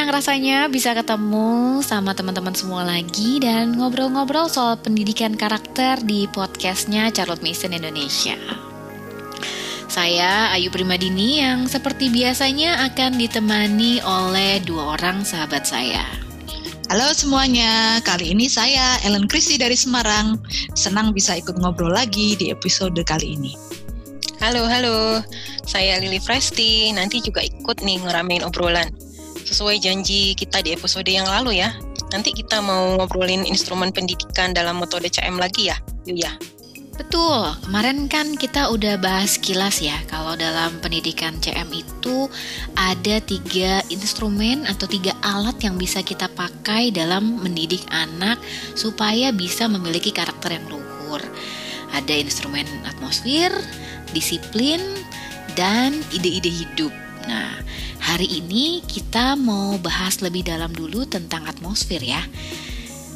senang rasanya bisa ketemu sama teman-teman semua lagi dan ngobrol-ngobrol soal pendidikan karakter di podcastnya Charlotte Mason Indonesia. Saya Ayu Primadini yang seperti biasanya akan ditemani oleh dua orang sahabat saya. Halo semuanya, kali ini saya Ellen Christy dari Semarang. Senang bisa ikut ngobrol lagi di episode kali ini. Halo, halo. Saya Lili Fresti, nanti juga ikut nih ngeramein obrolan sesuai janji kita di episode yang lalu ya. Nanti kita mau ngobrolin instrumen pendidikan dalam metode CM lagi ya, yuk ya. Betul, kemarin kan kita udah bahas kilas ya kalau dalam pendidikan CM itu ada tiga instrumen atau tiga alat yang bisa kita pakai dalam mendidik anak supaya bisa memiliki karakter yang luhur. Ada instrumen atmosfer, disiplin, dan ide-ide hidup. Nah, Hari ini kita mau bahas lebih dalam dulu tentang atmosfer ya.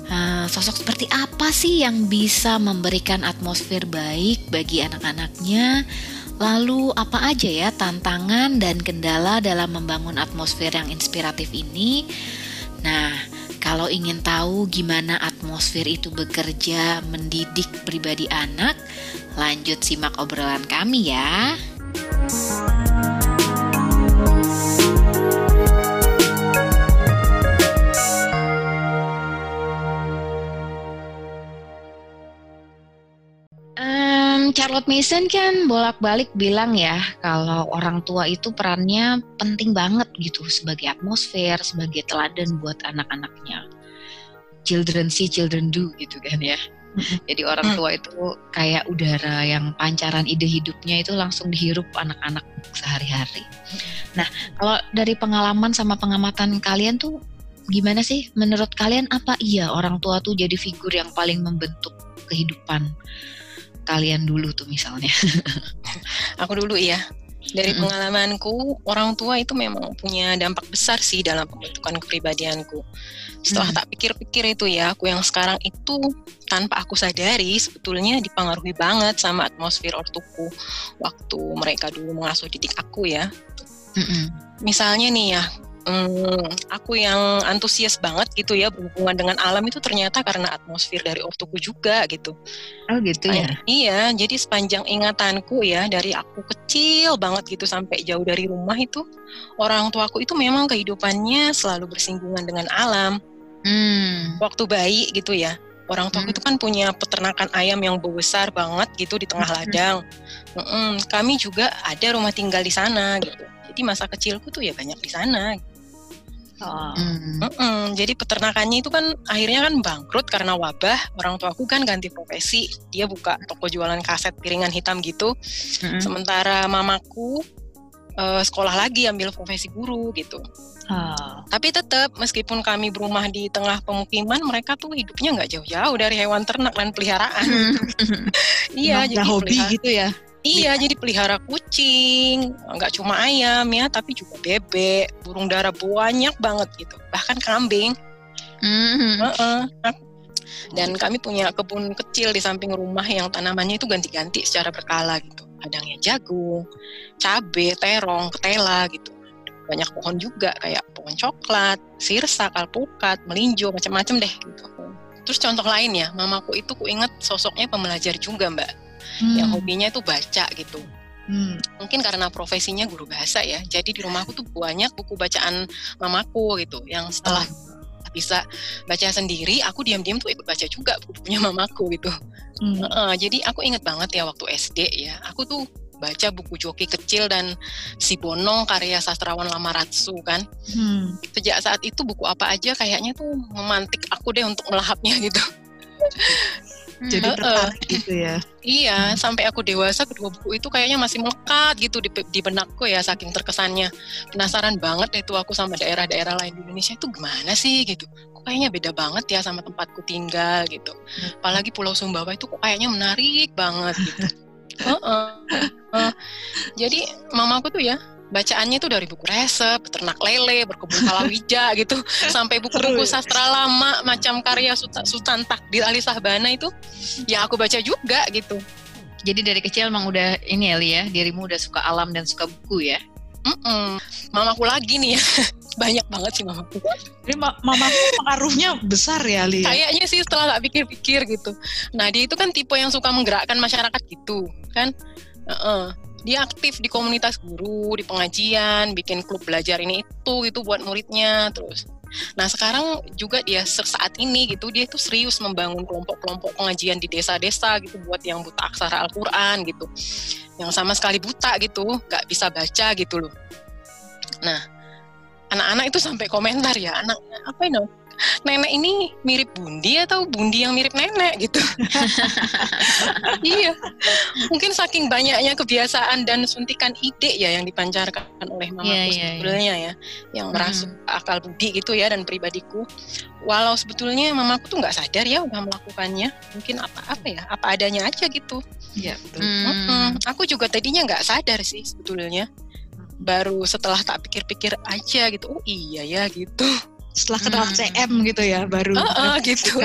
Uh, sosok seperti apa sih yang bisa memberikan atmosfer baik bagi anak-anaknya? Lalu apa aja ya tantangan dan kendala dalam membangun atmosfer yang inspiratif ini? Nah, kalau ingin tahu gimana atmosfer itu bekerja mendidik pribadi anak, lanjut simak obrolan kami ya. Charlotte Mason kan bolak-balik bilang ya kalau orang tua itu perannya penting banget gitu sebagai atmosfer, sebagai teladan buat anak-anaknya. Children see, children do gitu kan ya. Jadi orang mm. tua itu kayak udara yang pancaran ide hidupnya itu langsung dihirup anak-anak sehari-hari. Nah, kalau dari pengalaman sama pengamatan kalian tuh gimana sih? Menurut kalian apa iya orang tua tuh jadi figur yang paling membentuk kehidupan kalian dulu tuh misalnya? Aku dulu ya. Dari mm-hmm. pengalamanku, orang tua itu memang punya dampak besar sih dalam pembentukan kepribadianku. Setelah mm. tak pikir-pikir itu ya, aku yang sekarang itu tanpa aku sadari sebetulnya dipengaruhi banget sama atmosfer ortuku waktu mereka dulu mengasuh didik aku ya. Mm-hmm. Misalnya nih ya, hmm, aku yang antusias banget gitu ya berhubungan dengan alam itu ternyata karena atmosfer dari ortuku juga gitu. Oh gitu ya? Iya, jadi sepanjang ingatanku ya dari aku kecil banget gitu sampai jauh dari rumah itu orang tuaku itu memang kehidupannya selalu bersinggungan dengan alam. Hmm. Waktu bayi gitu ya, orang tua hmm. itu kan punya peternakan ayam yang besar banget gitu di tengah hmm. ladang. Hmm. Kami juga ada rumah tinggal di sana gitu. Jadi masa kecilku tuh ya banyak di sana. Gitu. Oh. Mm. Mm-mm. Jadi peternakannya itu kan akhirnya kan bangkrut karena wabah. Orang tuaku kan ganti profesi, dia buka toko jualan kaset piringan hitam gitu. Mm-hmm. Sementara mamaku uh, sekolah lagi ambil profesi guru gitu. Oh. Tapi tetap meskipun kami berumah di tengah pemukiman, mereka tuh hidupnya nggak jauh-jauh dari hewan ternak dan peliharaan. iya, jadi hobi gitu ya. Iya, jadi pelihara kucing, nggak cuma ayam ya, tapi juga bebek, burung dara banyak banget gitu, bahkan kambing. Mm-hmm. Uh-uh. Dan kami punya kebun kecil di samping rumah yang tanamannya itu ganti-ganti secara berkala gitu. Kadang ya jagung, cabe, terong, ketela gitu. Banyak pohon juga kayak pohon coklat, sirsa, alpukat, melinjo, macam-macam deh gitu. Terus contoh lain ya, mamaku itu kuinget sosoknya pembelajar juga mbak hmm. yang hobinya itu baca gitu. Hmm. Mungkin karena profesinya guru bahasa ya, jadi di rumahku tuh banyak buku bacaan mamaku gitu, yang setelah oh. bisa baca sendiri, aku diam-diam tuh ikut baca juga bukunya mamaku gitu. Hmm. Uh, jadi aku inget banget ya waktu SD ya, aku tuh baca buku joki kecil dan si Bonong karya sastrawan Lamaratsu kan. Hmm. Sejak saat itu buku apa aja kayaknya tuh memantik aku deh untuk melahapnya gitu. jadi tertarik uh, gitu ya. Iya sampai aku dewasa kedua buku itu kayaknya masih melekat gitu di, di benakku ya saking terkesannya. Penasaran banget itu aku sama daerah-daerah lain di Indonesia. Itu gimana sih gitu? Kok kayaknya beda banget ya sama tempatku tinggal gitu. Hmm. apalagi Pulau Sumbawa itu kok kayaknya menarik banget gitu. Uh -uh. Uh, jadi mamaku tuh ya bacaannya itu dari buku resep, ternak lele, berkebun palawija gitu, sampai buku-buku sastra lama macam karya Sultan Takdir Ali Sahbana itu, ya aku baca juga gitu. Jadi dari kecil emang udah ini ya, ya dirimu udah suka alam dan suka buku ya? Mm -mm. Mamaku lagi nih ya. banyak banget sih mamaku. Jadi ma mamaku pengaruhnya besar ya, Li? Kayaknya sih setelah tak pikir-pikir gitu. Nah, dia itu kan tipe yang suka menggerakkan masyarakat gitu, kan? Uh -uh. Dia aktif di komunitas guru, di pengajian, bikin klub belajar ini itu, itu buat muridnya, terus. Nah sekarang juga dia saat ini gitu dia itu serius membangun kelompok-kelompok pengajian di desa-desa gitu buat yang buta aksara Al-Quran gitu, yang sama sekali buta gitu, nggak bisa baca gitu loh. Nah anak-anak itu sampai komentar ya anak apa ini nenek ini mirip Bundi atau Bundi yang mirip nenek gitu. Iya. Mungkin saking banyaknya kebiasaan dan suntikan ide ya yang dipancarkan oleh mamaku yeah, yeah, sebetulnya yeah. ya yang hmm. merasuk akal budi gitu ya dan pribadiku. Walau sebetulnya mamaku tuh nggak sadar ya udah melakukannya mungkin apa apa ya apa adanya aja gitu. Ya betul. Hmm. aku juga tadinya nggak sadar sih sebetulnya. Baru setelah tak pikir-pikir aja gitu oh iya ya gitu setelah kenal hmm. CM gitu ya baru uh, uh, gitu.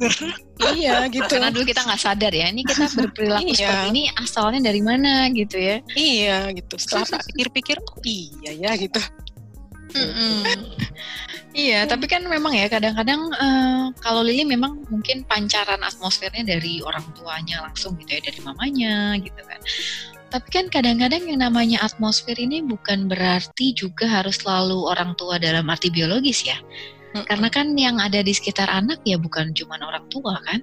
iya gitu. Karena dulu kita nggak sadar ya ini kita berperilaku iya. seperti ini asalnya dari mana gitu ya. Iya gitu. Setelah pikir-pikir oh iya ya gitu. Iya, tapi kan memang ya kadang-kadang uh, kalau Lili memang mungkin pancaran atmosfernya dari orang tuanya langsung gitu ya dari mamanya gitu kan. Tapi kan kadang-kadang yang namanya atmosfer ini bukan berarti juga harus selalu orang tua dalam arti biologis ya. Mm-hmm. Karena kan yang ada di sekitar anak ya bukan cuma orang tua kan.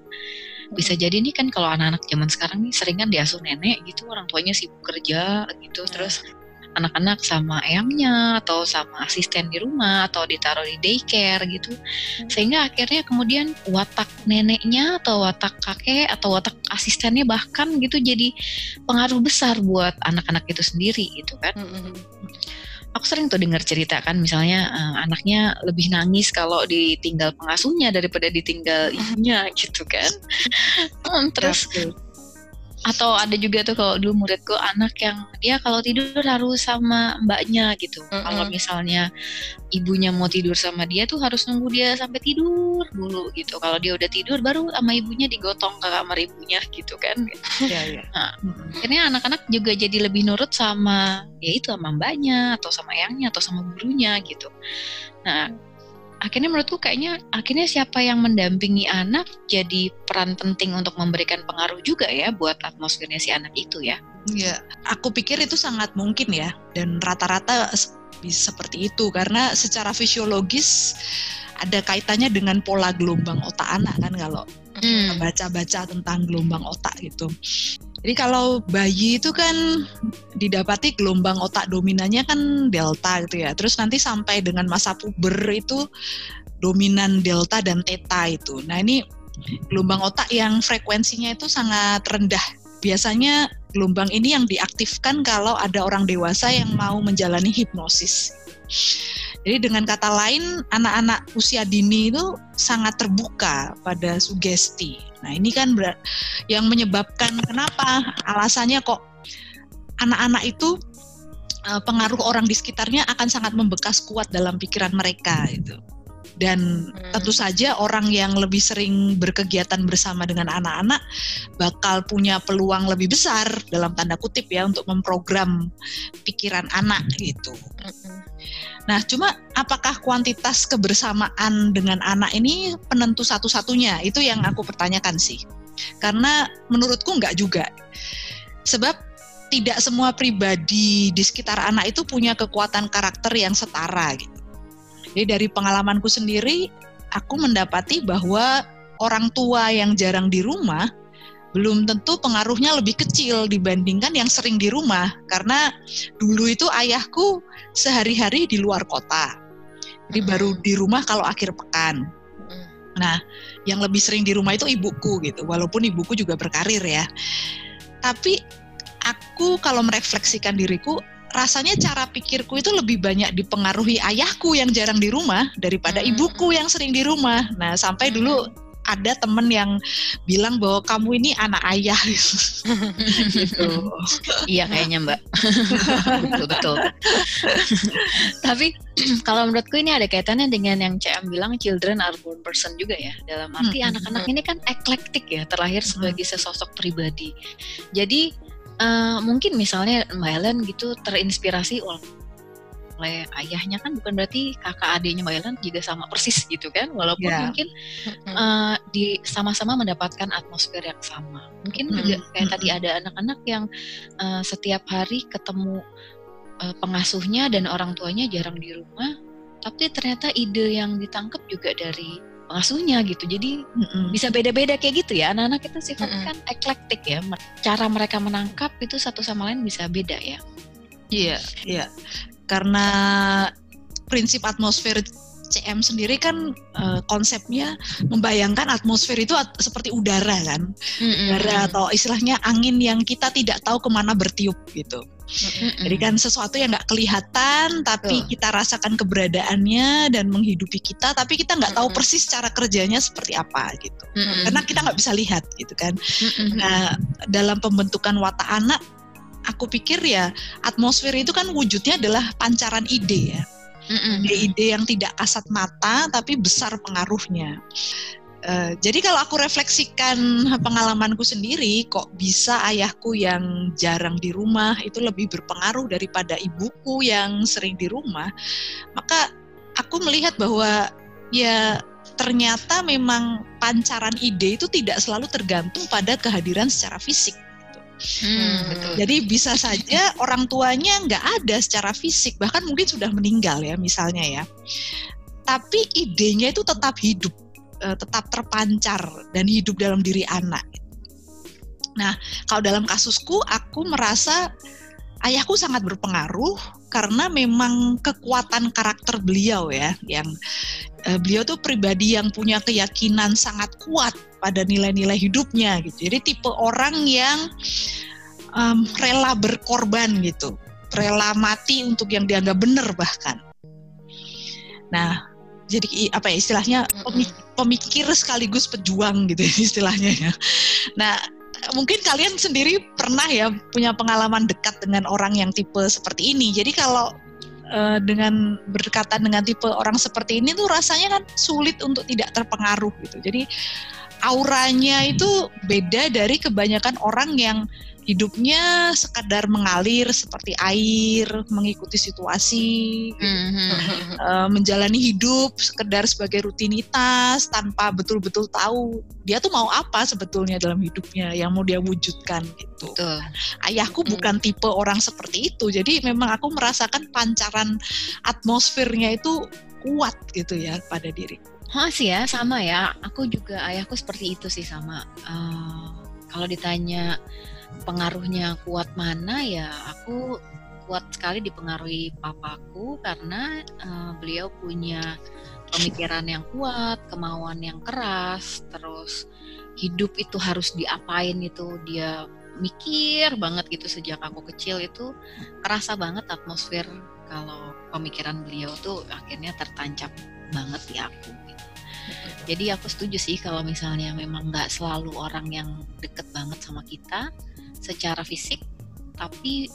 Bisa jadi nih kan kalau anak-anak zaman sekarang nih seringan diasuh nenek gitu, orang tuanya sibuk kerja gitu, terus anak-anak sama ayamnya atau sama asisten di rumah atau ditaruh di daycare gitu. Hmm. sehingga akhirnya kemudian watak neneknya atau watak kakek atau watak asistennya bahkan gitu jadi pengaruh besar buat anak-anak itu sendiri gitu kan. Hmm. aku sering tuh dengar cerita kan misalnya uh, anaknya lebih nangis kalau ditinggal pengasuhnya daripada ditinggal ibunya gitu kan. Hmm, terus atau ada juga tuh kalau dulu muridku anak yang dia kalau tidur harus sama mbaknya gitu. Mm-hmm. Kalau misalnya ibunya mau tidur sama dia tuh harus nunggu dia sampai tidur dulu gitu. Kalau dia udah tidur baru sama ibunya digotong ke kamar ibunya gitu kan. Iya, iya. Nah, akhirnya anak-anak juga jadi lebih nurut sama ya itu sama mbaknya atau sama ayangnya atau sama gurunya gitu. Nah, akhirnya menurutku kayaknya akhirnya siapa yang mendampingi anak jadi peran penting untuk memberikan pengaruh juga ya buat atmosfernya si anak itu ya. Iya, aku pikir itu sangat mungkin ya dan rata-rata bisa seperti itu karena secara fisiologis ada kaitannya dengan pola gelombang otak anak kan kalau hmm. baca-baca tentang gelombang otak gitu. Jadi kalau bayi itu kan didapati gelombang otak dominannya kan delta gitu ya. Terus nanti sampai dengan masa puber itu dominan delta dan theta itu. Nah ini gelombang otak yang frekuensinya itu sangat rendah. Biasanya gelombang ini yang diaktifkan kalau ada orang dewasa yang mau menjalani hipnosis. Jadi dengan kata lain, anak-anak usia dini itu sangat terbuka pada sugesti. Nah ini kan yang menyebabkan kenapa alasannya kok anak-anak itu uh, pengaruh orang di sekitarnya akan sangat membekas kuat dalam pikiran mereka itu. Dan hmm. tentu saja orang yang lebih sering berkegiatan bersama dengan anak-anak bakal punya peluang lebih besar dalam tanda kutip ya untuk memprogram pikiran anak gitu. Hmm. Nah, cuma apakah kuantitas kebersamaan dengan anak ini penentu satu-satunya? Itu yang aku pertanyakan sih. Karena menurutku enggak juga. Sebab tidak semua pribadi di sekitar anak itu punya kekuatan karakter yang setara gitu. Jadi dari pengalamanku sendiri, aku mendapati bahwa orang tua yang jarang di rumah belum tentu pengaruhnya lebih kecil dibandingkan yang sering di rumah karena dulu itu ayahku sehari-hari di luar kota. Jadi hmm. baru di rumah kalau akhir pekan. Hmm. Nah, yang lebih sering di rumah itu ibuku gitu. Walaupun ibuku juga berkarir ya. Tapi aku kalau merefleksikan diriku rasanya cara pikirku itu lebih banyak dipengaruhi ayahku yang jarang di rumah daripada hmm. ibuku yang sering di rumah. Nah, sampai dulu hmm. ada temen yang bilang bahwa kamu ini anak ayah gitu. iya kayaknya Mbak. betul betul. Tapi kalau menurutku ini ada kaitannya dengan yang CM bilang children are born person juga ya. Dalam arti hmm. anak-anak ini kan eklektik ya, terlahir sebagai sesosok pribadi. Jadi uh, mungkin misalnya Mbak Ellen gitu terinspirasi oleh oleh ayahnya kan bukan berarti kakak adiknya Mbak Ellen juga sama persis gitu kan walaupun yeah. mungkin uh, di sama-sama mendapatkan atmosfer yang sama mungkin mm -hmm. juga kayak mm -hmm. tadi ada anak-anak yang uh, setiap hari ketemu uh, pengasuhnya dan orang tuanya jarang di rumah tapi ternyata ide yang ditangkap juga dari pengasuhnya gitu. Jadi mm-hmm. bisa beda-beda kayak gitu ya. Anak-anak itu sifatnya mm-hmm. kan eklektik ya. Cara mereka menangkap itu satu sama lain bisa beda ya. Iya, iya. Karena prinsip atmosfer CM sendiri kan uh, konsepnya membayangkan atmosfer itu at seperti udara kan, mm-hmm. udara atau istilahnya angin yang kita tidak tahu ke mana bertiup gitu. Mm-hmm. Jadi kan sesuatu yang nggak kelihatan tapi kita rasakan keberadaannya dan menghidupi kita, tapi kita nggak tahu persis cara kerjanya seperti apa gitu. Mm-hmm. Karena kita nggak bisa lihat gitu kan. Mm-hmm. Nah dalam pembentukan watak anak, aku pikir ya atmosfer itu kan wujudnya adalah pancaran ide ya ide-ide yang tidak kasat mata tapi besar pengaruhnya. Uh, jadi kalau aku refleksikan pengalamanku sendiri, kok bisa ayahku yang jarang di rumah itu lebih berpengaruh daripada ibuku yang sering di rumah, maka aku melihat bahwa ya ternyata memang pancaran ide itu tidak selalu tergantung pada kehadiran secara fisik. Hmm, betul. Jadi bisa saja orang tuanya nggak ada secara fisik, bahkan mungkin sudah meninggal ya misalnya ya. Tapi idenya itu tetap hidup, eh, tetap terpancar dan hidup dalam diri anak. Nah, kalau dalam kasusku, aku merasa ayahku sangat berpengaruh karena memang kekuatan karakter beliau ya, yang uh, beliau tuh pribadi yang punya keyakinan sangat kuat pada nilai-nilai hidupnya gitu. Jadi tipe orang yang um, rela berkorban gitu, rela mati untuk yang dianggap benar bahkan. Nah, jadi apa ya istilahnya pemikir sekaligus pejuang gitu istilahnya ya. Nah, mungkin kalian sendiri pernah ya punya pengalaman dekat dengan orang yang tipe seperti ini. Jadi kalau uh, dengan berdekatan dengan tipe orang seperti ini tuh rasanya kan sulit untuk tidak terpengaruh gitu. Jadi auranya itu beda dari kebanyakan orang yang hidupnya sekadar mengalir seperti air, mengikuti situasi, mm-hmm. uh, menjalani hidup sekedar sebagai rutinitas tanpa betul-betul tahu dia tuh mau apa sebetulnya dalam hidupnya yang mau dia wujudkan gitu. Betul. Ayahku mm. bukan tipe orang seperti itu, jadi memang aku merasakan pancaran atmosfernya itu kuat gitu ya pada diriku. Oh sih ya sama ya, aku juga ayahku seperti itu sih sama. Uh, kalau ditanya pengaruhnya kuat mana ya aku kuat sekali dipengaruhi papaku karena uh, beliau punya pemikiran yang kuat, kemauan yang keras, terus hidup itu harus diapain itu dia mikir banget gitu sejak aku kecil itu kerasa banget atmosfer kalau pemikiran beliau tuh akhirnya tertancap banget di aku gitu. Jadi aku setuju sih kalau misalnya memang nggak selalu orang yang deket banget sama kita, secara fisik tapi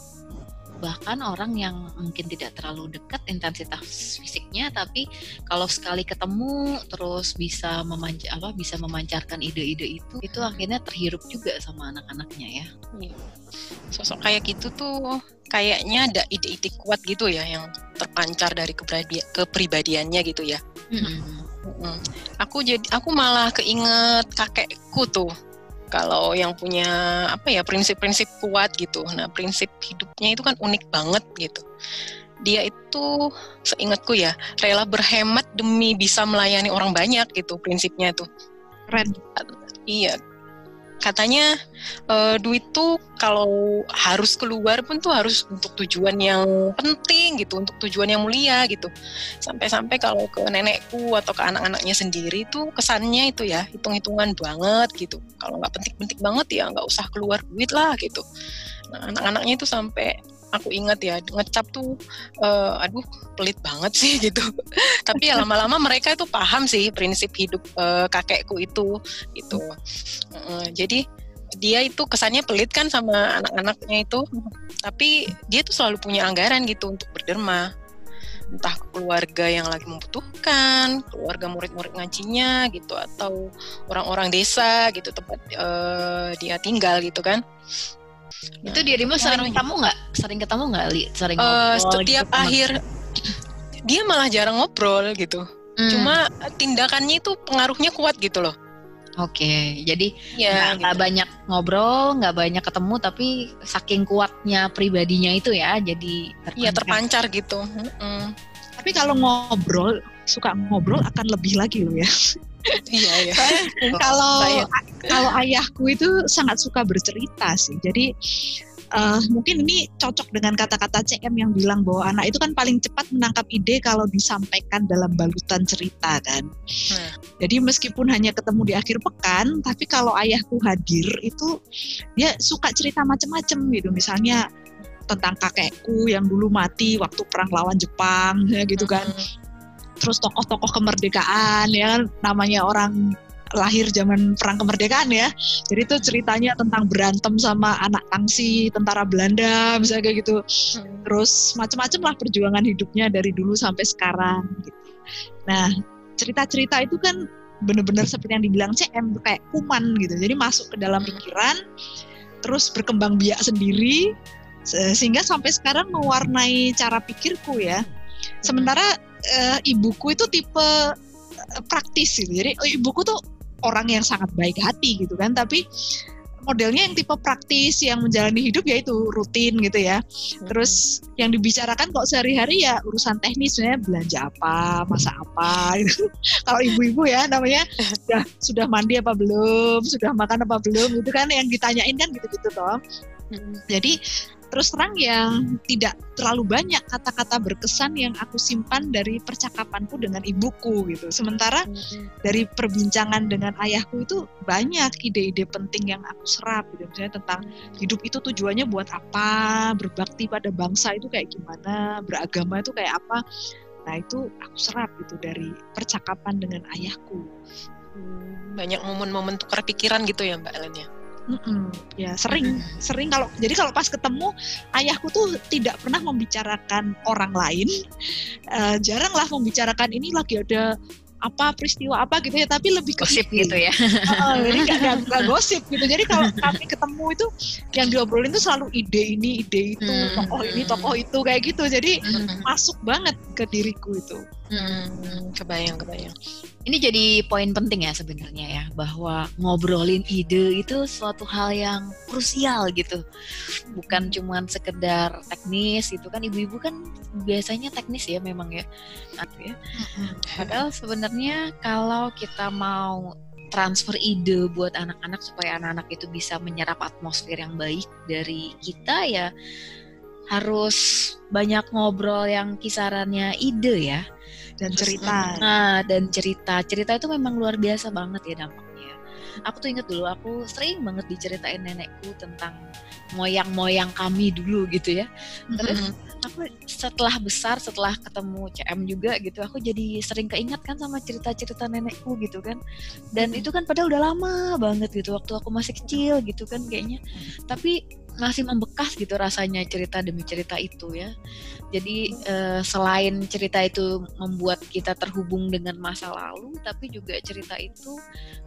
bahkan orang yang mungkin tidak terlalu dekat intensitas fisiknya tapi kalau sekali ketemu terus bisa memancar apa bisa memancarkan ide-ide itu itu akhirnya terhirup juga sama anak-anaknya ya iya. Sosok kayak gitu tuh kayaknya ada ide-ide kuat gitu ya yang terpancar dari kepribadiannya gitu ya mm -hmm. aku jadi aku malah keinget kakekku tuh kalau yang punya apa ya prinsip-prinsip kuat gitu. Nah, prinsip hidupnya itu kan unik banget gitu. Dia itu seingatku ya, rela berhemat demi bisa melayani orang banyak gitu prinsipnya tuh. Keren. Iya, katanya uh, duit tuh kalau harus keluar pun tuh harus untuk tujuan yang penting gitu, untuk tujuan yang mulia gitu. Sampai-sampai kalau ke nenekku atau ke anak-anaknya sendiri tuh kesannya itu ya hitung-hitungan banget gitu. Kalau nggak penting-penting banget ya nggak usah keluar duit lah gitu. Nah, anak-anaknya itu sampai aku ingat ya ngecap tuh uh, aduh pelit banget sih gitu. Tapi ya lama-lama mereka itu paham sih prinsip hidup uh, kakekku itu gitu. Uh, jadi dia itu kesannya pelit kan sama anak-anaknya itu. Tapi dia tuh selalu punya anggaran gitu untuk berderma. Entah keluarga yang lagi membutuhkan, keluarga murid-murid ngajinya gitu atau orang-orang desa gitu tempat uh, dia tinggal gitu kan. Nah, itu dia Rima sering ketemu nggak? Sering ketemu nggak, Li? Sering uh, setiap gitu, akhir dia malah jarang ngobrol gitu. Hmm. Cuma tindakannya itu pengaruhnya kuat gitu loh. Oke, jadi ya, nggak gitu. banyak ngobrol, nggak banyak ketemu, tapi saking kuatnya pribadinya itu ya, jadi terpancar, ya, terpancar gitu. Hmm. Tapi kalau ngobrol, suka ngobrol akan lebih lagi loh ya. iya ya. kalau kalau ayahku itu sangat suka bercerita sih. Jadi uh, mungkin ini cocok dengan kata-kata CM yang bilang bahwa anak itu kan paling cepat menangkap ide kalau disampaikan dalam balutan cerita kan. Hmm. Jadi meskipun hanya ketemu di akhir pekan, tapi kalau ayahku hadir itu dia suka cerita macam-macam gitu. Misalnya tentang kakekku yang dulu mati waktu perang lawan Jepang ya gitu kan. Hmm. Terus tokoh-tokoh kemerdekaan ya kan namanya orang lahir zaman perang kemerdekaan ya. Jadi itu ceritanya tentang berantem sama anak tangsi tentara Belanda misalnya kayak gitu. Hmm. Terus macam-macam lah perjuangan hidupnya dari dulu sampai sekarang gitu. Nah, cerita-cerita itu kan benar-benar seperti yang dibilang CM kayak kuman gitu. Jadi masuk ke dalam hmm. pikiran terus berkembang biak sendiri sehingga sampai sekarang mewarnai cara pikirku ya. Sementara uh, ibuku itu tipe eh, praktis gitu. Jadi oh, ibuku tuh orang yang sangat baik hati gitu kan tapi modelnya yang tipe praktis yang menjalani hidup ya itu rutin gitu ya. Terus yang dibicarakan kok sehari-hari ya urusan teknis ya belanja apa, masak apa gitu. Kalau ibu-ibu ya namanya sudah sudah mandi apa belum, sudah makan apa belum itu kan yang ditanyain kan gitu-gitu toh. Jadi terus terang yang tidak terlalu banyak kata-kata berkesan yang aku simpan dari percakapanku dengan ibuku gitu. Sementara dari perbincangan dengan ayahku itu banyak ide-ide penting yang aku serap gitu. Misalnya tentang hidup itu tujuannya buat apa, berbakti pada bangsa itu kayak gimana, beragama itu kayak apa. Nah itu aku serap gitu dari percakapan dengan ayahku. Hmm, banyak momen-momen tukar pikiran gitu ya Mbak Ellen ya? Mm-mm, ya sering mm-hmm. sering kalau jadi kalau pas ketemu ayahku tuh tidak pernah membicarakan orang lain. Uh, jarang lah membicarakan ini lagi ada apa peristiwa apa gitu ya tapi lebih ke gosip gitu ya. Uh, jadi gak, gak, gosip gitu. Jadi kalau kami ketemu itu yang diobrolin itu selalu ide ini ide itu hmm. tokoh ini tokoh itu kayak gitu. Jadi hmm. masuk banget ke diriku itu hmm. kebayang kebayang. Ini jadi poin penting ya sebenarnya ya bahwa ngobrolin ide itu suatu hal yang krusial gitu. Bukan cuman sekedar teknis itu kan. Ibu-ibu kan biasanya teknis ya memang ya. Ya. Padahal sebenarnya kalau kita mau transfer ide buat anak-anak supaya anak-anak itu bisa menyerap atmosfer yang baik dari kita ya harus banyak ngobrol yang kisarannya ide ya dan cerita. Nah, dan cerita. Cerita itu memang luar biasa banget ya dampaknya. Aku tuh inget dulu, aku sering banget diceritain nenekku tentang moyang-moyang kami dulu gitu ya. Terus aku setelah besar, setelah ketemu CM juga gitu, aku jadi sering keinget kan sama cerita-cerita nenekku gitu kan. Dan itu kan padahal udah lama banget gitu, waktu aku masih kecil gitu kan kayaknya. Tapi masih membekas gitu rasanya cerita demi cerita itu ya. Jadi uh, selain cerita itu membuat kita terhubung dengan masa lalu, tapi juga cerita itu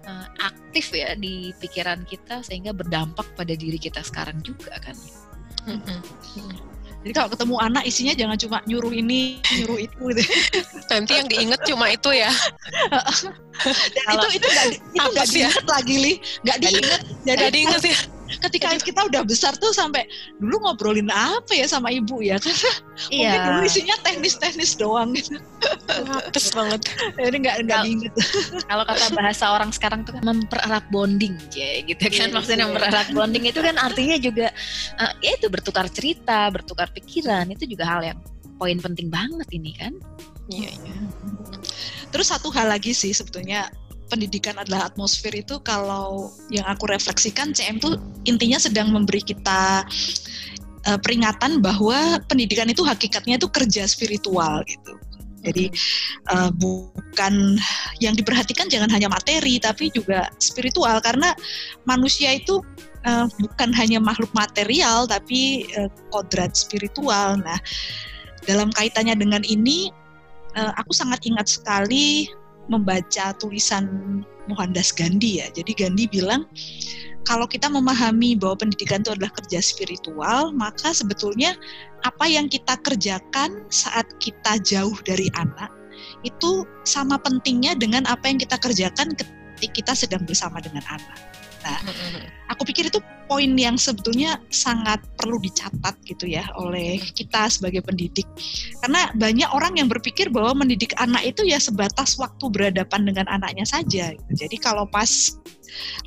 uh, aktif ya di pikiran kita sehingga berdampak pada diri kita sekarang juga kan. Jadi kalau ketemu anak isinya jangan cuma nyuruh ini, nyuruh itu gitu. Nanti yang diinget cuma itu ya. Dan itu itu nggak itu nggak diinget lagi li, nggak diinget. Jadi diinget ya ketika kita udah besar tuh sampai dulu ngobrolin apa ya sama ibu ya karena iya. mungkin dulu isinya teknis-teknis doang gitu. Banget. Jadi nggak nggak diinget. Kalau kata bahasa orang sekarang tuh kan mempererat bonding ya gitu kan. Yeah, Maksudnya yeah. mempererat bonding itu kan artinya juga uh, ya itu bertukar cerita, bertukar pikiran itu juga hal yang poin penting banget ini kan. Iya, iya. Terus satu hal lagi sih sebetulnya pendidikan adalah atmosfer itu kalau yang aku refleksikan CM tuh intinya sedang memberi kita uh, peringatan bahwa pendidikan itu hakikatnya itu kerja spiritual gitu. Jadi uh, bukan yang diperhatikan jangan hanya materi tapi juga spiritual karena manusia itu uh, bukan hanya makhluk material tapi uh, kodrat spiritual. Nah, dalam kaitannya dengan ini uh, aku sangat ingat sekali membaca tulisan Mohandas Gandhi ya. Jadi Gandhi bilang kalau kita memahami bahwa pendidikan itu adalah kerja spiritual, maka sebetulnya apa yang kita kerjakan saat kita jauh dari anak itu sama pentingnya dengan apa yang kita kerjakan ketika kita sedang bersama dengan anak. Nah, aku pikir itu poin yang sebetulnya sangat perlu dicatat gitu ya oleh kita sebagai pendidik. Karena banyak orang yang berpikir bahwa mendidik anak itu ya sebatas waktu berhadapan dengan anaknya saja. Gitu. Jadi kalau pas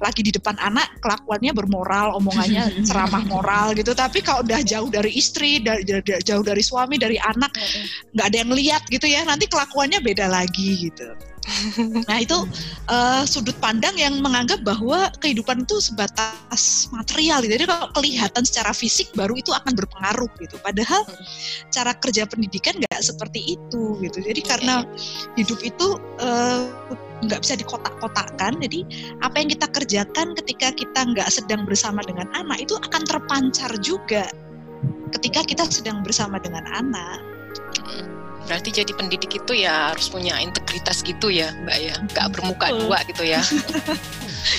lagi di depan anak kelakuannya bermoral, omongannya ceramah moral gitu. Tapi kalau udah jauh dari istri, dari, jauh dari suami, dari anak, nggak ada yang lihat gitu ya. Nanti kelakuannya beda lagi gitu. Nah itu uh, sudut pandang yang menganggap bahwa kehidupan itu sebatas material. Gitu. Jadi kalau kelihatan secara fisik baru itu akan berpengaruh gitu. Padahal cara kerja pendidikan nggak seperti itu gitu. Jadi karena hidup itu uh, nggak bisa dikotak-kotakkan. Jadi apa yang kita kerjakan ketika kita nggak sedang bersama dengan anak itu akan terpancar juga ketika kita sedang bersama dengan anak. Berarti jadi pendidik itu ya harus punya integritas gitu ya, Mbak ya, nggak bermuka dua gitu ya.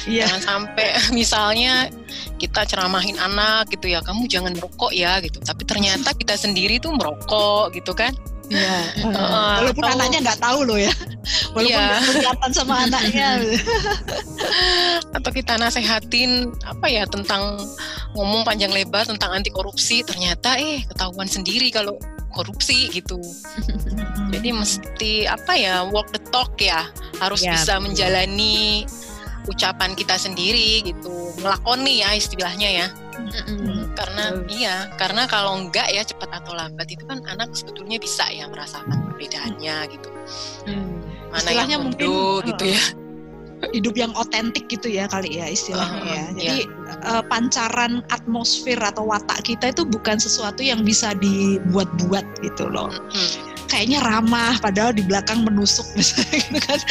Iya. Jangan sampai misalnya kita ceramahin anak gitu ya, kamu jangan merokok ya gitu. Tapi ternyata kita sendiri tuh merokok gitu kan. Iya. Uh, Walaupun atau, anaknya nggak tahu loh ya. Walaupun iya. kelihatan sama anaknya. atau kita nasehatin apa ya tentang ngomong panjang lebar tentang anti korupsi, ternyata eh ketahuan sendiri kalau korupsi gitu. Jadi mesti apa ya walk the talk ya, harus ya, bisa menjalani ucapan kita sendiri gitu, melakoni ya istilahnya ya. Mm-hmm. Karena mm. iya, karena kalau enggak ya cepat atau lambat itu kan anak sebetulnya bisa ya merasakan perbedaannya gitu. Mm. Mana istilahnya yang mungkin gitu ya hidup yang otentik gitu ya kali ya istilahnya uh, ya. Jadi yeah. uh, pancaran atmosfer atau watak kita itu bukan sesuatu yang bisa dibuat-buat gitu loh. Hmm. Kayaknya ramah padahal di belakang menusuk misalnya gitu kan.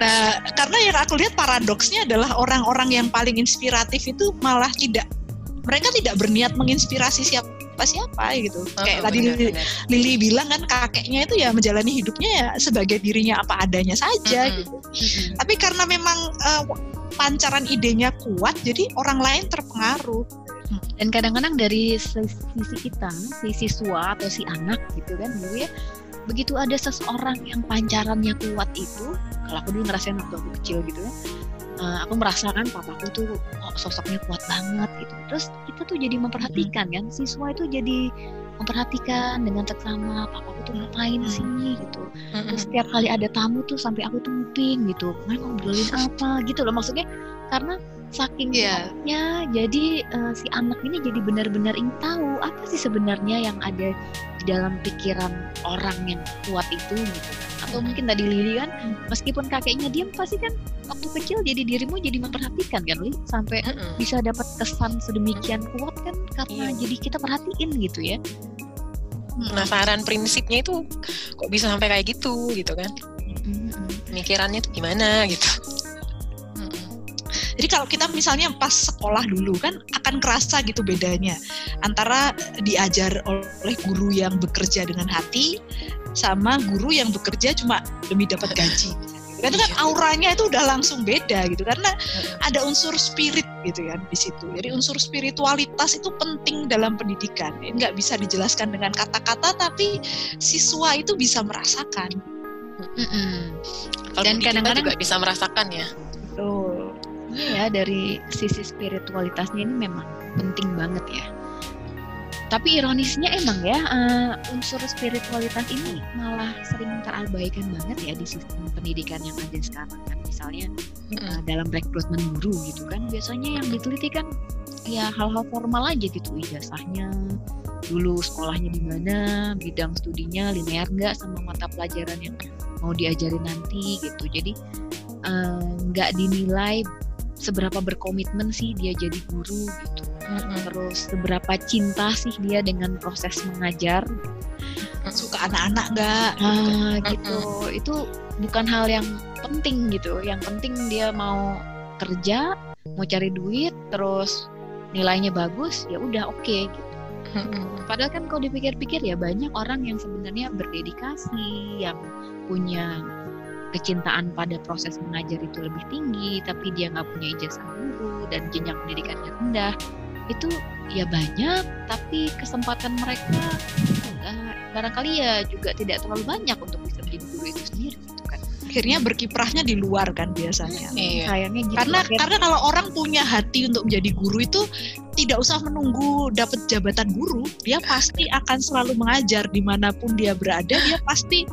nah, karena yang aku lihat paradoksnya adalah orang-orang yang paling inspiratif itu malah tidak mereka tidak berniat menginspirasi siapa siapa gitu. Oh, Kayak tadi bener, Lili bilang kan kakeknya itu ya menjalani hidupnya ya sebagai dirinya apa adanya saja mm -hmm. gitu. Mm -hmm. Tapi karena memang uh, pancaran idenya kuat, jadi orang lain terpengaruh. Dan kadang-kadang dari sisi kita, si siswa atau si anak gitu kan, dulu ya begitu ada seseorang yang pancarannya kuat itu, kalau aku dulu ngerasain waktu aku kecil gitu ya, uh, aku merasakan papaku tuh kok sosoknya kuat banget gitu. Terus kita tuh jadi memperhatikan kan siswa itu jadi memperhatikan dengan seksama papaku tuh ngapain hmm. sih? gitu. Terus setiap kali ada tamu tuh sampai aku tuh nguping gitu kan ngobrolin apa? gitu loh maksudnya karena saking yeah. jadi uh, si anak ini jadi benar-benar ingin tahu apa sih sebenarnya yang ada di dalam pikiran orang yang kuat itu gitu. Kan atau mungkin tadi Lili kan meskipun kakeknya diam pasti kan waktu kecil jadi dirimu jadi memperhatikan kan Li sampai mm -hmm. bisa dapat kesan sedemikian kuat kan karena yeah. jadi kita perhatiin gitu ya. Penasaran prinsipnya itu kok bisa sampai kayak gitu gitu kan? Pemikirannya tuh gimana gitu jadi kalau kita misalnya pas sekolah dulu kan akan kerasa gitu bedanya antara diajar oleh guru yang bekerja dengan hati sama guru yang bekerja cuma demi dapat gaji. Itu kan iya. auranya itu udah langsung beda gitu karena ada unsur spirit gitu kan di situ. Jadi unsur spiritualitas itu penting dalam pendidikan. Ini nggak bisa dijelaskan dengan kata-kata tapi siswa itu bisa merasakan. Mm -mm. Dan kadang-kadang juga bisa merasakan ya. Betul. Iya dari sisi spiritualitasnya ini memang penting banget ya. Tapi ironisnya emang ya uh, unsur spiritualitas ini malah sering terabaikan banget ya di sistem pendidikan yang ada sekarang kan. Misalnya uh, dalam rekrutmen guru gitu kan biasanya yang diteliti kan ya hal-hal formal aja gitu ijazahnya dulu sekolahnya di mana bidang studinya linear nggak sama mata pelajaran yang mau diajarin nanti gitu. Jadi nggak uh, dinilai seberapa berkomitmen sih dia jadi guru gitu. Hmm. terus seberapa cinta sih dia dengan proses mengajar? Suka anak-anak nggak? Ah, gitu. hmm. itu bukan hal yang penting gitu. Yang penting dia mau kerja mau cari duit terus nilainya bagus ya udah oke okay, gitu Padahal kan kalau dipikir-pikir ya banyak orang yang sebenarnya berdedikasi, yang punya kecintaan pada proses mengajar itu lebih tinggi, tapi dia nggak punya ijazah guru dan jenjang pendidikannya rendah, itu ya banyak, tapi kesempatan mereka enggak, barangkali ya juga tidak terlalu banyak untuk bisa menjadi guru itu sendiri gitu kan. Akhirnya berkiprahnya di luar kan biasanya. Iya. Sayangnya gitu. Karena karena kalau orang punya hati untuk menjadi guru itu tidak usah menunggu dapat jabatan guru, dia pasti akan selalu mengajar di mana pun dia berada, dia pasti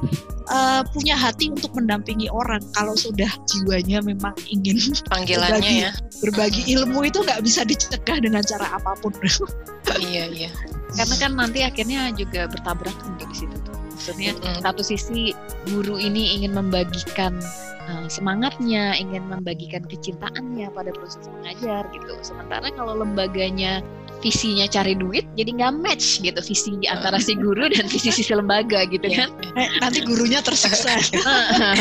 uh, punya hati untuk mendampingi orang. Kalau sudah jiwanya memang ingin panggilannya berbagi, ya, berbagi ilmu itu nggak bisa dicegah dengan cara apa pun. iya iya. Karena kan nanti akhirnya juga bertabrakan di situ tuh. Maksudnya mm. satu sisi guru ini ingin membagikan uh, semangatnya, ingin membagikan kecintaannya pada proses mengajar gitu. Sementara kalau lembaganya visinya cari duit, jadi nggak match gitu visi antara si guru dan visi si lembaga gitu iya. kan. Eh, nanti gurunya tersiksa.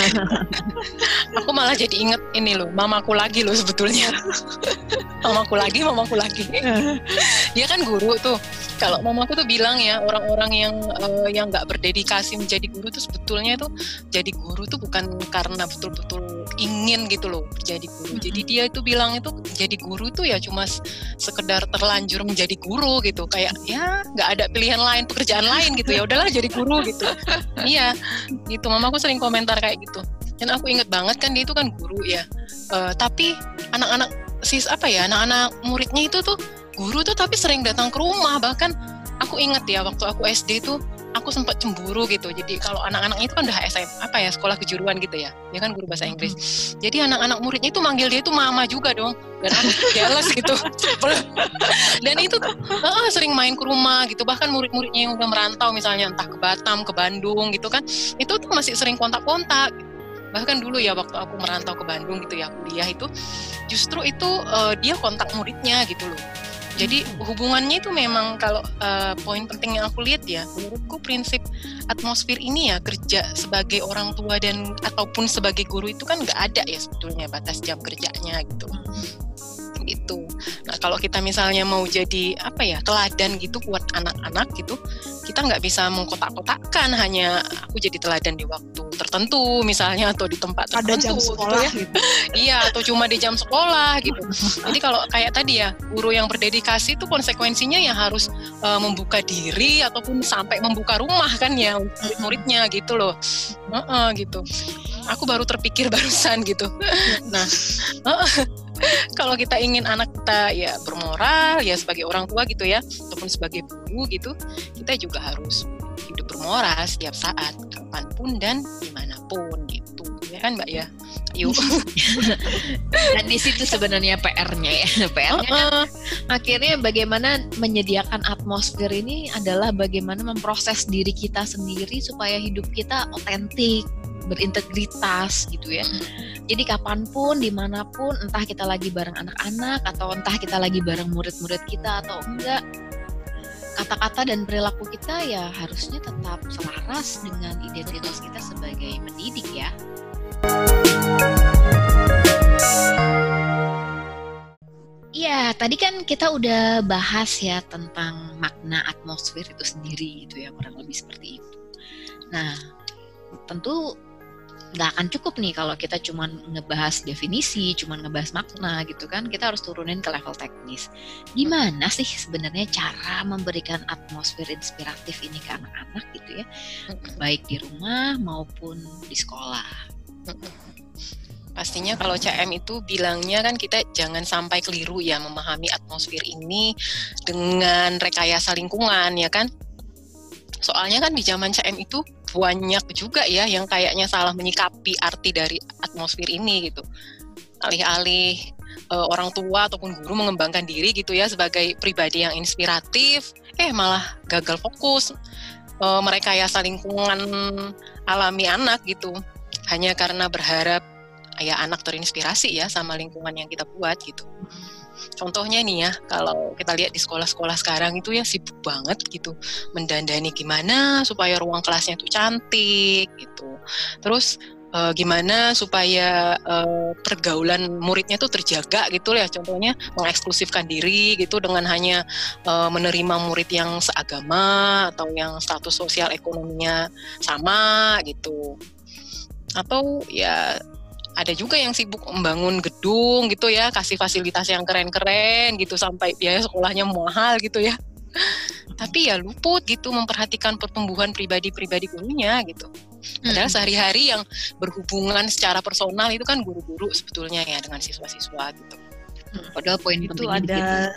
aku malah jadi inget ini loh, mamaku lagi loh sebetulnya. mamaku lagi, mamaku lagi. Dia kan guru tuh kalau mamaku tuh bilang ya orang-orang yang uh, yang nggak berdedikasi menjadi guru tuh sebetulnya tuh jadi guru tuh bukan karena betul-betul ingin gitu loh menjadi guru. Jadi dia itu bilang itu jadi guru tuh ya cuma sekedar terlanjur menjadi guru gitu. Kayak ya nggak ada pilihan lain pekerjaan lain gitu ya udahlah jadi guru gitu. iya gitu mamaku sering komentar kayak gitu. Dan aku inget banget kan dia itu kan guru ya. Uh, tapi anak-anak sis apa ya anak-anak muridnya itu tuh guru tuh tapi sering datang ke rumah bahkan aku inget ya waktu aku SD tuh aku sempat cemburu gitu. Jadi kalau anak-anak itu kan udah SM apa ya sekolah kejuruan gitu ya. Dia kan guru bahasa Inggris. Jadi anak-anak muridnya itu manggil dia itu mama juga dong. Dan aku jealous gitu. Dan itu uh, sering main ke rumah gitu. Bahkan murid-muridnya yang udah merantau misalnya entah ke Batam ke Bandung gitu kan. Itu tuh masih sering kontak-kontak. Bahkan dulu ya waktu aku merantau ke Bandung gitu ya kuliah itu justru itu uh, dia kontak muridnya gitu loh jadi hubungannya itu memang kalau uh, poin penting yang aku lihat ya, menurutku prinsip atmosfer ini ya kerja sebagai orang tua dan ataupun sebagai guru itu kan nggak ada ya sebetulnya batas jam kerjanya gitu gitu. Nah kalau kita misalnya mau jadi apa ya teladan gitu buat anak-anak gitu, kita nggak bisa mengkotak-kotakkan hanya aku jadi teladan di waktu tertentu misalnya atau di tempat tertentu. Ada jam gitu sekolah gitu. gitu. iya atau cuma di jam sekolah gitu. Jadi kalau kayak tadi ya guru yang berdedikasi itu konsekuensinya ya harus uh, membuka diri ataupun sampai membuka rumah kan ya murid-muridnya gitu loh. Uh -uh, gitu. Aku baru terpikir barusan gitu. Nah, uh -uh kalau kita ingin anak kita ya bermoral ya sebagai orang tua gitu ya ataupun sebagai guru gitu kita juga harus hidup bermoral setiap saat kapan pun dan di mana pun gitu. Ya kan mbak ya? Yuk. Dan di situ sebenarnya PR-nya ya PR-nya kan. Akhirnya bagaimana menyediakan atmosfer ini adalah bagaimana memproses diri kita sendiri supaya hidup kita otentik berintegritas gitu ya. Jadi kapan pun, di mana pun, entah kita lagi bareng anak-anak atau entah kita lagi bareng murid-murid kita atau enggak, kata-kata dan perilaku kita ya harusnya tetap selaras dengan identitas kita sebagai pendidik ya. Iya, tadi kan kita udah bahas ya tentang makna atmosfer itu sendiri gitu ya, kurang lebih seperti itu. Nah, tentu nggak akan cukup nih kalau kita cuma ngebahas definisi, cuma ngebahas makna gitu kan. Kita harus turunin ke level teknis. Gimana sih sebenarnya cara memberikan atmosfer inspiratif ini ke anak-anak gitu ya, baik di rumah maupun di sekolah. Pastinya kalau CM itu bilangnya kan kita jangan sampai keliru ya memahami atmosfer ini dengan rekayasa lingkungan ya kan. Soalnya kan di zaman CM itu banyak juga ya yang kayaknya salah menyikapi arti dari atmosfer ini gitu. Alih-alih uh, orang tua ataupun guru mengembangkan diri gitu ya sebagai pribadi yang inspiratif, eh malah gagal fokus. Mereka ya lingkungan alami anak gitu. Hanya karena berharap ya anak terinspirasi ya sama lingkungan yang kita buat gitu. Contohnya nih ya, kalau kita lihat di sekolah-sekolah sekarang itu ya sibuk banget gitu, mendandani gimana supaya ruang kelasnya itu cantik gitu. Terus uh, gimana supaya uh, pergaulan muridnya tuh terjaga gitu ya contohnya mengeksklusifkan diri gitu dengan hanya uh, menerima murid yang seagama atau yang status sosial ekonominya sama gitu atau ya ada juga yang sibuk membangun gedung gitu ya, kasih fasilitas yang keren-keren gitu sampai biaya sekolahnya mahal gitu ya. Tapi ya luput gitu memperhatikan pertumbuhan pribadi-pribadi gurunya gitu. Padahal sehari-hari yang berhubungan secara personal itu kan guru-guru sebetulnya ya dengan siswa-siswa gitu. Padahal poin itu ada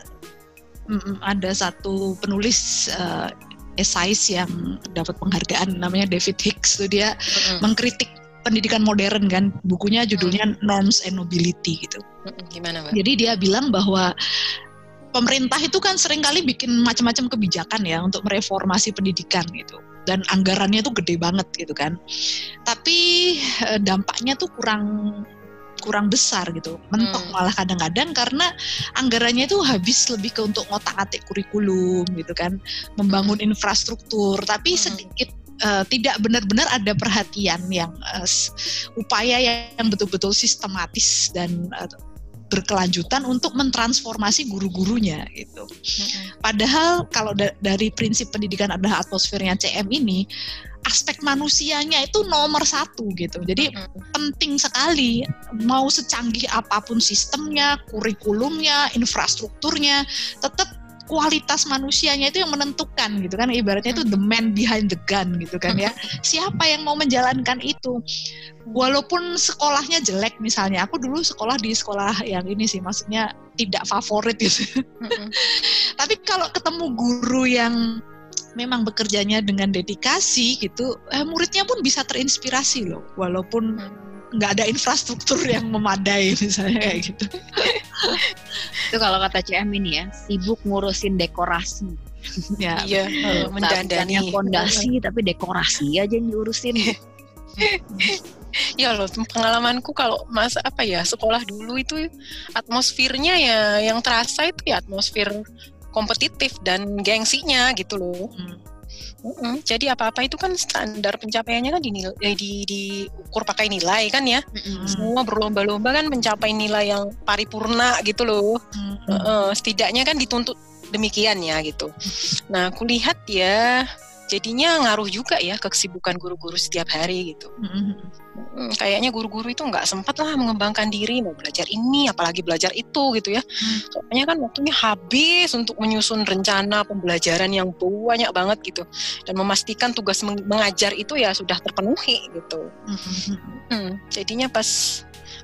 gitu. ada satu penulis uh, esais yang dapat penghargaan namanya David Hicks tuh dia mm-hmm. mengkritik pendidikan modern kan bukunya judulnya hmm. Norms and Nobility gitu. Gimana, Mbak? Jadi dia bilang bahwa pemerintah itu kan sering kali bikin macam-macam kebijakan ya untuk mereformasi pendidikan gitu. Dan anggarannya tuh gede banget gitu kan. Tapi eh, dampaknya tuh kurang kurang besar gitu mentok hmm. malah kadang-kadang karena anggarannya itu habis lebih ke untuk ngotak-atik kurikulum gitu kan membangun hmm. infrastruktur tapi hmm. sedikit uh, tidak benar-benar ada perhatian yang uh, upaya yang betul-betul sistematis dan uh, berkelanjutan untuk mentransformasi guru-gurunya gitu. Padahal kalau da dari prinsip pendidikan adalah atmosfernya CM ini aspek manusianya itu nomor satu gitu. Jadi penting sekali mau secanggih apa pun sistemnya, kurikulumnya, infrastrukturnya, tetap kualitas manusianya itu yang menentukan gitu kan. Ibaratnya itu the man behind the gun gitu kan ya. Siapa yang mau menjalankan itu? Walaupun sekolahnya jelek misalnya. Aku dulu sekolah di sekolah yang ini sih maksudnya tidak favorit gitu. Tapi kalau ketemu guru yang memang bekerjanya dengan dedikasi gitu eh, muridnya pun bisa terinspirasi loh. Walaupun nggak ada infrastruktur yang memadai misalnya kayak gitu. itu kalau kata CM ini ya sibuk ngurusin dekorasi. ya, iya, mendandani fondasi tapi dekorasi aja yang diurusin. ya loh pengalamanku kalau masa apa ya sekolah dulu itu atmosfernya ya yang terasa itu ya atmosfer kompetitif dan gengsinya gitu loh. Hmm. Mm-hmm. Jadi apa-apa itu kan standar pencapaiannya kan dinilai, eh, di, diukur pakai nilai kan ya. Mm-hmm. Semua berlomba-lomba kan mencapai nilai yang paripurna gitu loh. Mm-hmm. Uh, setidaknya kan dituntut demikian ya gitu. Nah, kulihat ya jadinya ngaruh juga ya ke kesibukan guru-guru setiap hari gitu. Mm-hmm. kayaknya guru-guru itu nggak sempat lah mengembangkan diri mau belajar ini apalagi belajar itu gitu ya. Mm. Soalnya kan waktunya habis untuk menyusun rencana pembelajaran yang banyak banget gitu dan memastikan tugas mengajar itu ya sudah terpenuhi gitu. Mm-hmm. Hmm, jadinya pas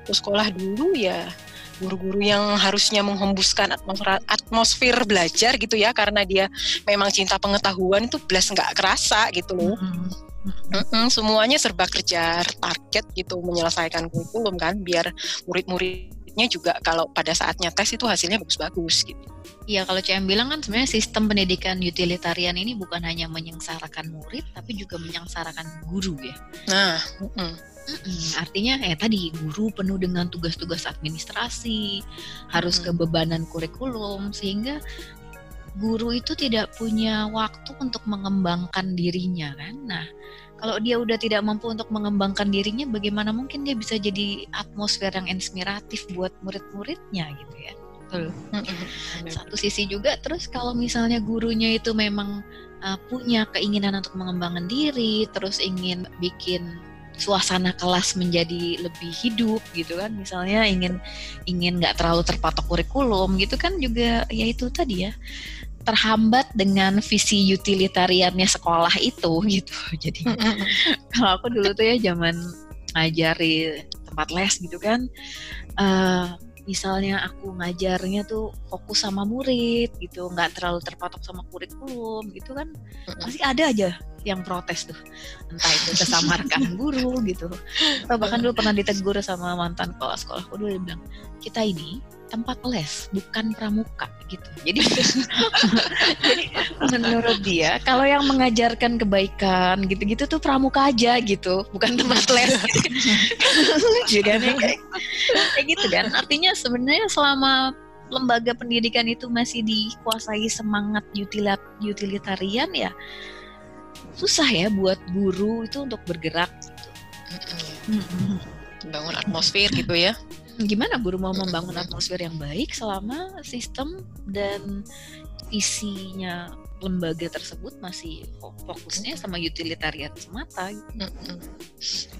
sekolah dulu ya guru-guru yang harusnya menghembuskan atmosfer, atmosfer belajar gitu ya karena dia memang cinta pengetahuan itu belas nggak kerasa gitu loh. Mm-hmm. Mm-hmm, semuanya serba kerja target gitu menyelesaikan kurikulum kan biar juga kalau pada saatnya tes itu hasilnya bagus-bagus gitu. Iya kalau CM bilang kan sebenarnya sistem pendidikan utilitarian ini bukan hanya menyengsarakan murid tapi juga menyengsarakan guru ya. Nah, mm Mm-mm, artinya eh tadi guru penuh dengan tugas-tugas administrasi, harus mm. kebebanan kurikulum sehingga guru itu tidak punya waktu untuk mengembangkan dirinya kan. Nah, kalau dia udah tidak mampu untuk mengembangkan dirinya, bagaimana mungkin dia bisa jadi atmosfer yang inspiratif buat murid-muridnya gitu ya? Betul. Satu sisi juga, terus kalau misalnya gurunya itu memang uh, punya keinginan untuk mengembangkan diri, terus ingin bikin suasana kelas menjadi lebih hidup gitu kan misalnya ingin ingin nggak terlalu terpatok kurikulum gitu kan juga ya itu tadi ya terhambat dengan visi utilitariannya sekolah itu gitu. Jadi kalau aku dulu tuh ya zaman ngajari tempat les gitu kan uh, misalnya aku ngajarnya tuh fokus sama murid gitu nggak terlalu terpatok sama kurikulum gitu kan pasti ada aja yang protes tuh. Entah itu kesamarkan guru gitu atau bahkan dulu pernah ditegur sama mantan kepala sekolahku dulu dia bilang kita ini tempat les bukan pramuka gitu. Jadi jadi menurut dia kalau yang mengajarkan kebaikan gitu-gitu tuh pramuka aja gitu. Bukan tempat les. Juga nih kayak, kayak gitu kan. Artinya sebenarnya selama lembaga pendidikan itu masih dikuasai semangat utilitarian ya susah ya buat guru itu untuk bergerak gitu. Bangun atmosfer gitu ya. Gimana guru mau membangun atmosfer yang baik selama sistem dan isinya lembaga tersebut masih fokusnya sama utilitarian semata.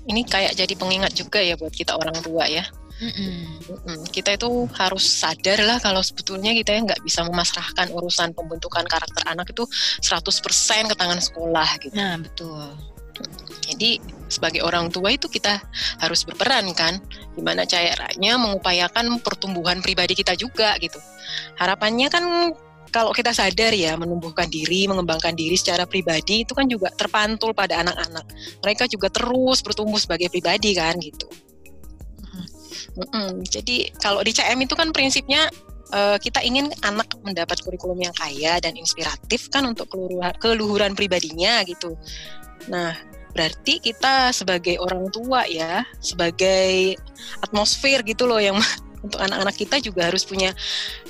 Ini kayak jadi pengingat juga ya buat kita orang tua ya. Mm -mm. Kita itu harus sadar lah kalau sebetulnya kita ya nggak bisa memasrahkan urusan pembentukan karakter anak itu 100% ke tangan sekolah gitu. Nah, betul. Jadi sebagai orang tua itu kita harus berperan kan, gimana caranya mengupayakan pertumbuhan pribadi kita juga gitu. Harapannya kan kalau kita sadar ya menumbuhkan diri, mengembangkan diri secara pribadi itu kan juga terpantul pada anak-anak. Mereka juga terus bertumbuh sebagai pribadi kan gitu. Mm-mm. Jadi kalau di CM itu kan prinsipnya uh, kita ingin anak mendapat kurikulum yang kaya dan inspiratif kan untuk keluhuran pribadinya gitu. Nah, berarti kita sebagai orang tua ya, sebagai atmosfer gitu loh yang untuk anak-anak kita juga harus punya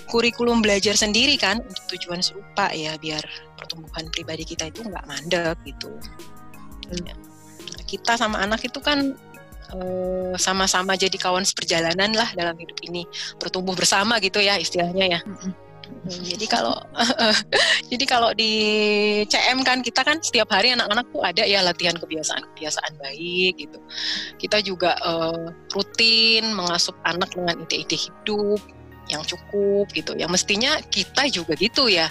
kurikulum belajar sendiri kan untuk tujuan serupa ya biar pertumbuhan pribadi kita itu nggak mandek gitu. Ya. Kita sama anak itu kan eh, sama-sama jadi kawan seperjalanan lah dalam hidup ini bertumbuh bersama gitu ya istilahnya ya. Hmm, jadi kalau jadi kalau di CM kan kita kan setiap hari anak-anak tuh ada ya latihan kebiasaan-kebiasaan baik gitu. Kita juga uh, rutin mengasuh anak dengan ide-ide hidup yang cukup gitu. Yang mestinya kita juga gitu ya.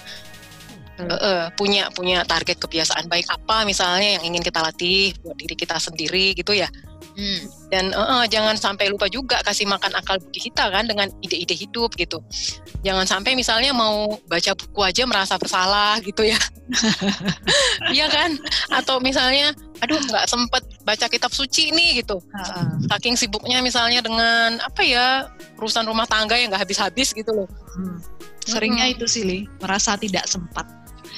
Uh, uh, punya punya target kebiasaan baik apa misalnya yang ingin kita latih buat diri kita sendiri gitu ya Hmm. Dan uh, uh, jangan sampai lupa juga kasih makan akal budi kita kan dengan ide-ide hidup gitu. Jangan sampai misalnya mau baca buku aja merasa bersalah gitu ya. Iya kan? Atau misalnya aduh nggak sempet baca kitab suci nih gitu. Saking sibuknya misalnya dengan apa ya urusan rumah tangga yang nggak habis-habis gitu loh. Hmm. Seringnya hmm. itu sih, Li, merasa tidak sempat.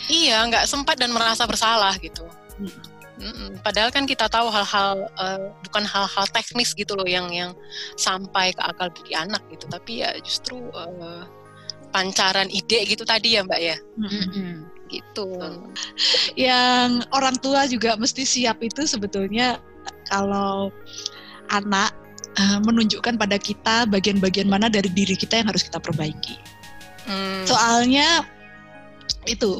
Iya, nggak sempat dan merasa bersalah gitu. Hmm Mm-mm. Padahal kan kita tahu hal-hal uh, bukan hal-hal teknis gitu loh yang yang sampai ke akal budi anak gitu, tapi ya justru uh, pancaran ide gitu tadi ya Mbak ya. Mm-hmm. Gitu. Yang orang tua juga mesti siap itu sebetulnya kalau anak uh, menunjukkan pada kita bagian-bagian mana dari diri kita yang harus kita perbaiki. Mm. Soalnya itu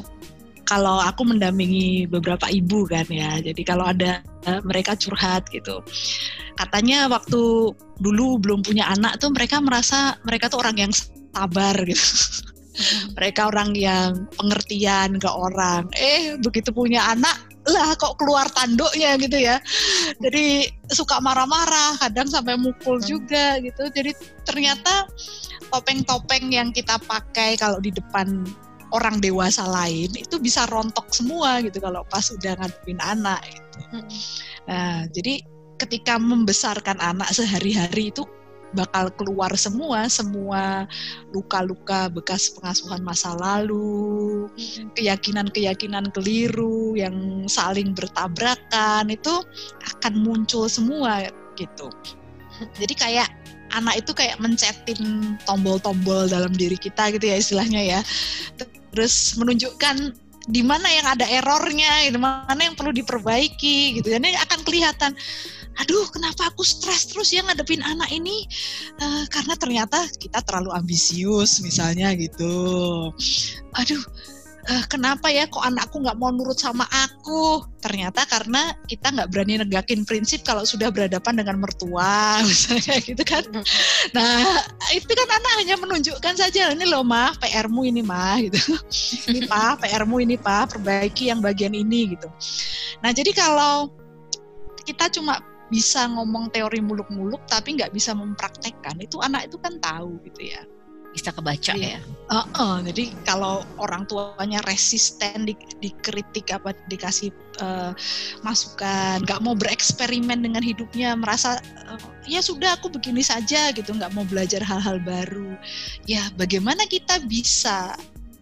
kalau aku mendampingi beberapa ibu kan ya, jadi kalau ada uh, mereka curhat gitu, katanya waktu dulu belum punya anak tuh mereka merasa mereka tuh orang yang sabar gitu. Hmm. mereka orang yang pengertian ke orang. Eh begitu punya anak lah kok keluar tanduknya gitu ya. Jadi suka marah-marah, kadang sampai mukul hmm. juga gitu. Jadi ternyata topeng-topeng yang kita pakai kalau di depan orang dewasa lain itu bisa rontok semua gitu kalau pas udah ngadepin anak gitu. Nah, jadi ketika membesarkan anak sehari-hari itu bakal keluar semua semua luka-luka bekas pengasuhan masa lalu, keyakinan-keyakinan keliru yang saling bertabrakan itu akan muncul semua gitu. Jadi kayak anak itu kayak mencetin tombol-tombol dalam diri kita gitu ya istilahnya ya terus menunjukkan di mana yang ada errornya, di mana yang perlu diperbaiki gitu. Jadi akan kelihatan aduh kenapa aku stres terus ya ngadepin anak ini uh, karena ternyata kita terlalu ambisius misalnya gitu aduh uh, kenapa ya kok anakku nggak mau nurut sama aku? Ternyata karena kita nggak berani negakin prinsip kalau sudah berhadapan dengan mertua, misalnya gitu kan. Nah, itu kan anak hanya menunjukkan saja, ini loh mah, PR-mu ini mah, gitu. ini pak, PR-mu ini pak, perbaiki yang bagian ini gitu. Nah, jadi kalau kita cuma bisa ngomong teori muluk-muluk tapi nggak bisa mempraktekkan itu anak itu kan tahu gitu ya bisa kebaca iya. ya. Uh, uh, jadi kalau orang tuanya resisten di, dikritik apa dikasih uh, masukan, nggak mau bereksperimen dengan hidupnya, merasa uh, ya sudah aku begini saja gitu, nggak mau belajar hal-hal baru. Ya bagaimana kita bisa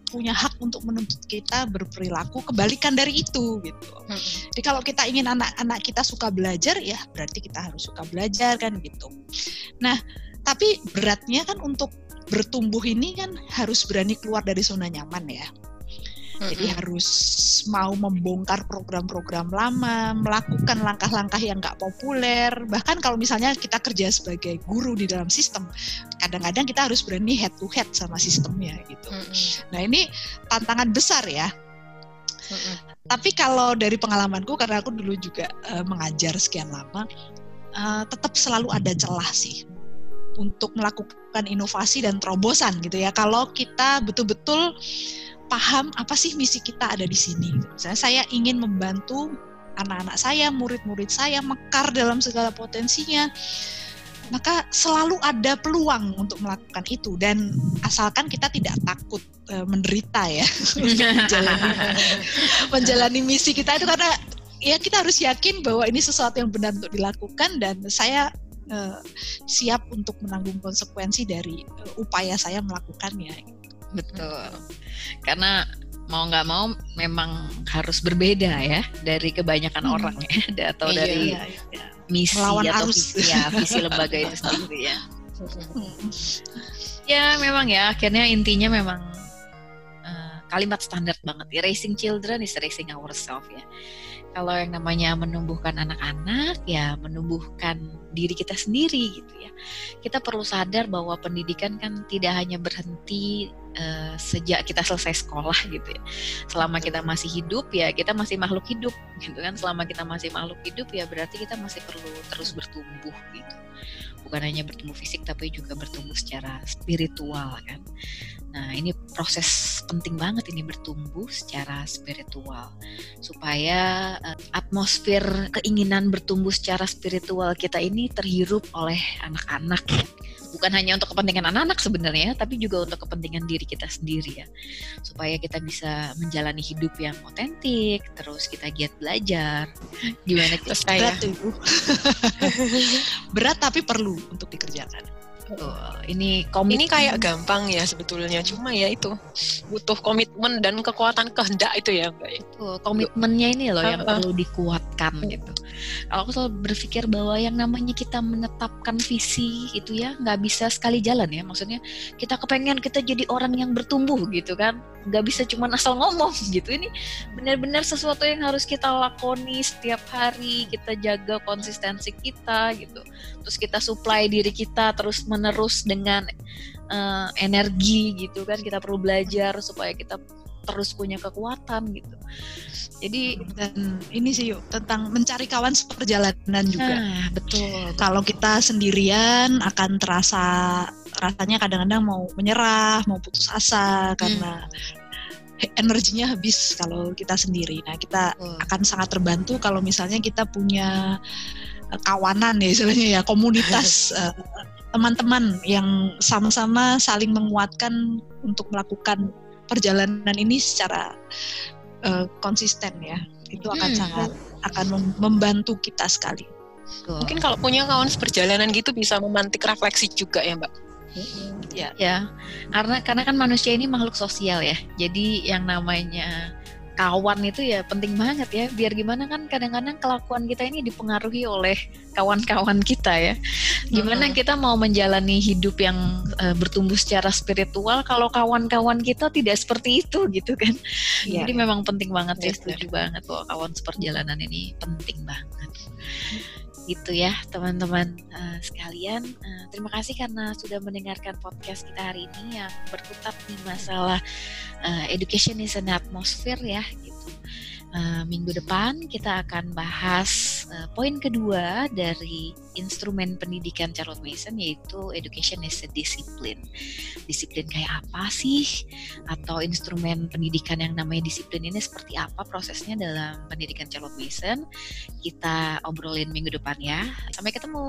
punya hak untuk menuntut kita berperilaku kebalikan dari itu gitu. Hmm. Jadi kalau kita ingin anak-anak kita suka belajar ya berarti kita harus suka belajar kan gitu. Nah, tapi beratnya kan untuk bertumbuh ini kan harus berani keluar dari zona nyaman ya. Jadi harus mau membongkar program-program lama, melakukan langkah-langkah yang nggak populer. Bahkan kalau misalnya kita kerja sebagai guru di dalam sistem, kadang-kadang kita harus berani head to head sama sistemnya gitu. Mm-hmm. Nah ini tantangan besar ya. Tapi kalau dari pengalamanku karena aku dulu juga uh, mengajar sekian lama, uh, tetap selalu ada celah sih untuk melakukan inovasi dan terobosan gitu ya. Kalau kita betul-betul paham apa sih misi kita ada di sini. Misalnya saya ingin membantu anak-anak saya, murid-murid saya mekar dalam segala potensinya maka selalu ada peluang untuk melakukan itu dan asalkan kita tidak takut uh, menderita ya menjalani, menjalani misi kita itu karena ya kita harus yakin bahwa ini sesuatu yang benar untuk dilakukan dan saya uh, siap untuk menanggung konsekuensi dari uh, upaya saya melakukannya. Betul, karena mau nggak mau memang harus berbeda ya dari kebanyakan hmm. orang ya atau iya, dari iya, iya. misi Melawan atau arus. visi ya visi lembaga itu sendiri ya. ya memang ya akhirnya intinya memang uh, kalimat standar banget ya raising children is raising ourselves ya kalau yang namanya menumbuhkan anak-anak ya menumbuhkan diri kita sendiri gitu ya. Kita perlu sadar bahwa pendidikan kan tidak hanya berhenti uh, sejak kita selesai sekolah gitu ya. Selama kita masih hidup ya kita masih makhluk hidup gitu kan. Selama kita masih makhluk hidup ya berarti kita masih perlu terus bertumbuh gitu. Bukan hanya bertumbuh fisik tapi juga bertumbuh secara spiritual kan Nah, ini proses penting banget ini bertumbuh secara spiritual supaya uh, atmosfer keinginan bertumbuh secara spiritual kita ini terhirup oleh anak-anak ya. Bukan hanya untuk kepentingan anak-anak sebenarnya, tapi juga untuk kepentingan diri kita sendiri ya. Supaya kita bisa menjalani hidup yang otentik, terus kita giat belajar. Gimana kita Berat, Berat tapi perlu untuk dikerjakan. Betul. Ini komitmen. Ini kayak gampang ya sebetulnya, cuma ya itu butuh komitmen dan kekuatan kehendak itu ya, Mbak. Itu komitmennya ini loh yang uh. perlu dikuatkan gitu. Kalau aku selalu berpikir bahwa yang namanya kita menetapkan visi itu ya nggak bisa sekali jalan ya. Maksudnya kita kepengen kita jadi orang yang bertumbuh gitu kan, nggak bisa cuma asal ngomong gitu. Ini benar-benar sesuatu yang harus kita lakoni setiap hari. Kita jaga konsistensi kita gitu. Terus kita supply diri kita terus menerus dengan uh, energi gitu kan kita perlu belajar supaya kita terus punya kekuatan gitu. Jadi dan ini sih yuk tentang mencari kawan seperjalanan juga. Nah, betul. Kalau kita sendirian akan terasa rasanya kadang-kadang mau menyerah, mau putus asa hmm. karena energinya habis kalau kita sendiri. Nah, kita hmm. akan sangat terbantu kalau misalnya kita punya eh, kawanan ya istilahnya ya komunitas uh, teman-teman yang sama-sama saling menguatkan untuk melakukan perjalanan ini secara uh, konsisten ya itu akan hmm. sangat akan membantu kita sekali. Mungkin kalau punya kawan seperjalanan gitu bisa memantik refleksi juga ya mbak. Ya. ya, karena karena kan manusia ini makhluk sosial ya. Jadi yang namanya kawan itu ya penting banget ya. Biar gimana kan kadang-kadang kelakuan kita ini dipengaruhi oleh kawan-kawan kita ya. Gimana uh-huh. kita mau menjalani hidup yang uh, bertumbuh secara spiritual kalau kawan-kawan kita tidak seperti itu gitu kan. Yeah. jadi memang penting banget ya setuju banget bahwa kawan seperjalanan ini penting banget gitu ya teman-teman uh, sekalian. Uh, terima kasih karena sudah mendengarkan podcast kita hari ini yang berkutat di masalah uh, education is an atmosphere ya gitu uh, minggu depan kita akan bahas uh, poin kedua dari instrumen pendidikan Charles Mason yaitu education is a discipline. Disiplin kayak apa sih? Atau instrumen pendidikan yang namanya disiplin ini seperti apa prosesnya dalam pendidikan Charles Mason? Kita obrolin minggu depan ya. Sampai ketemu.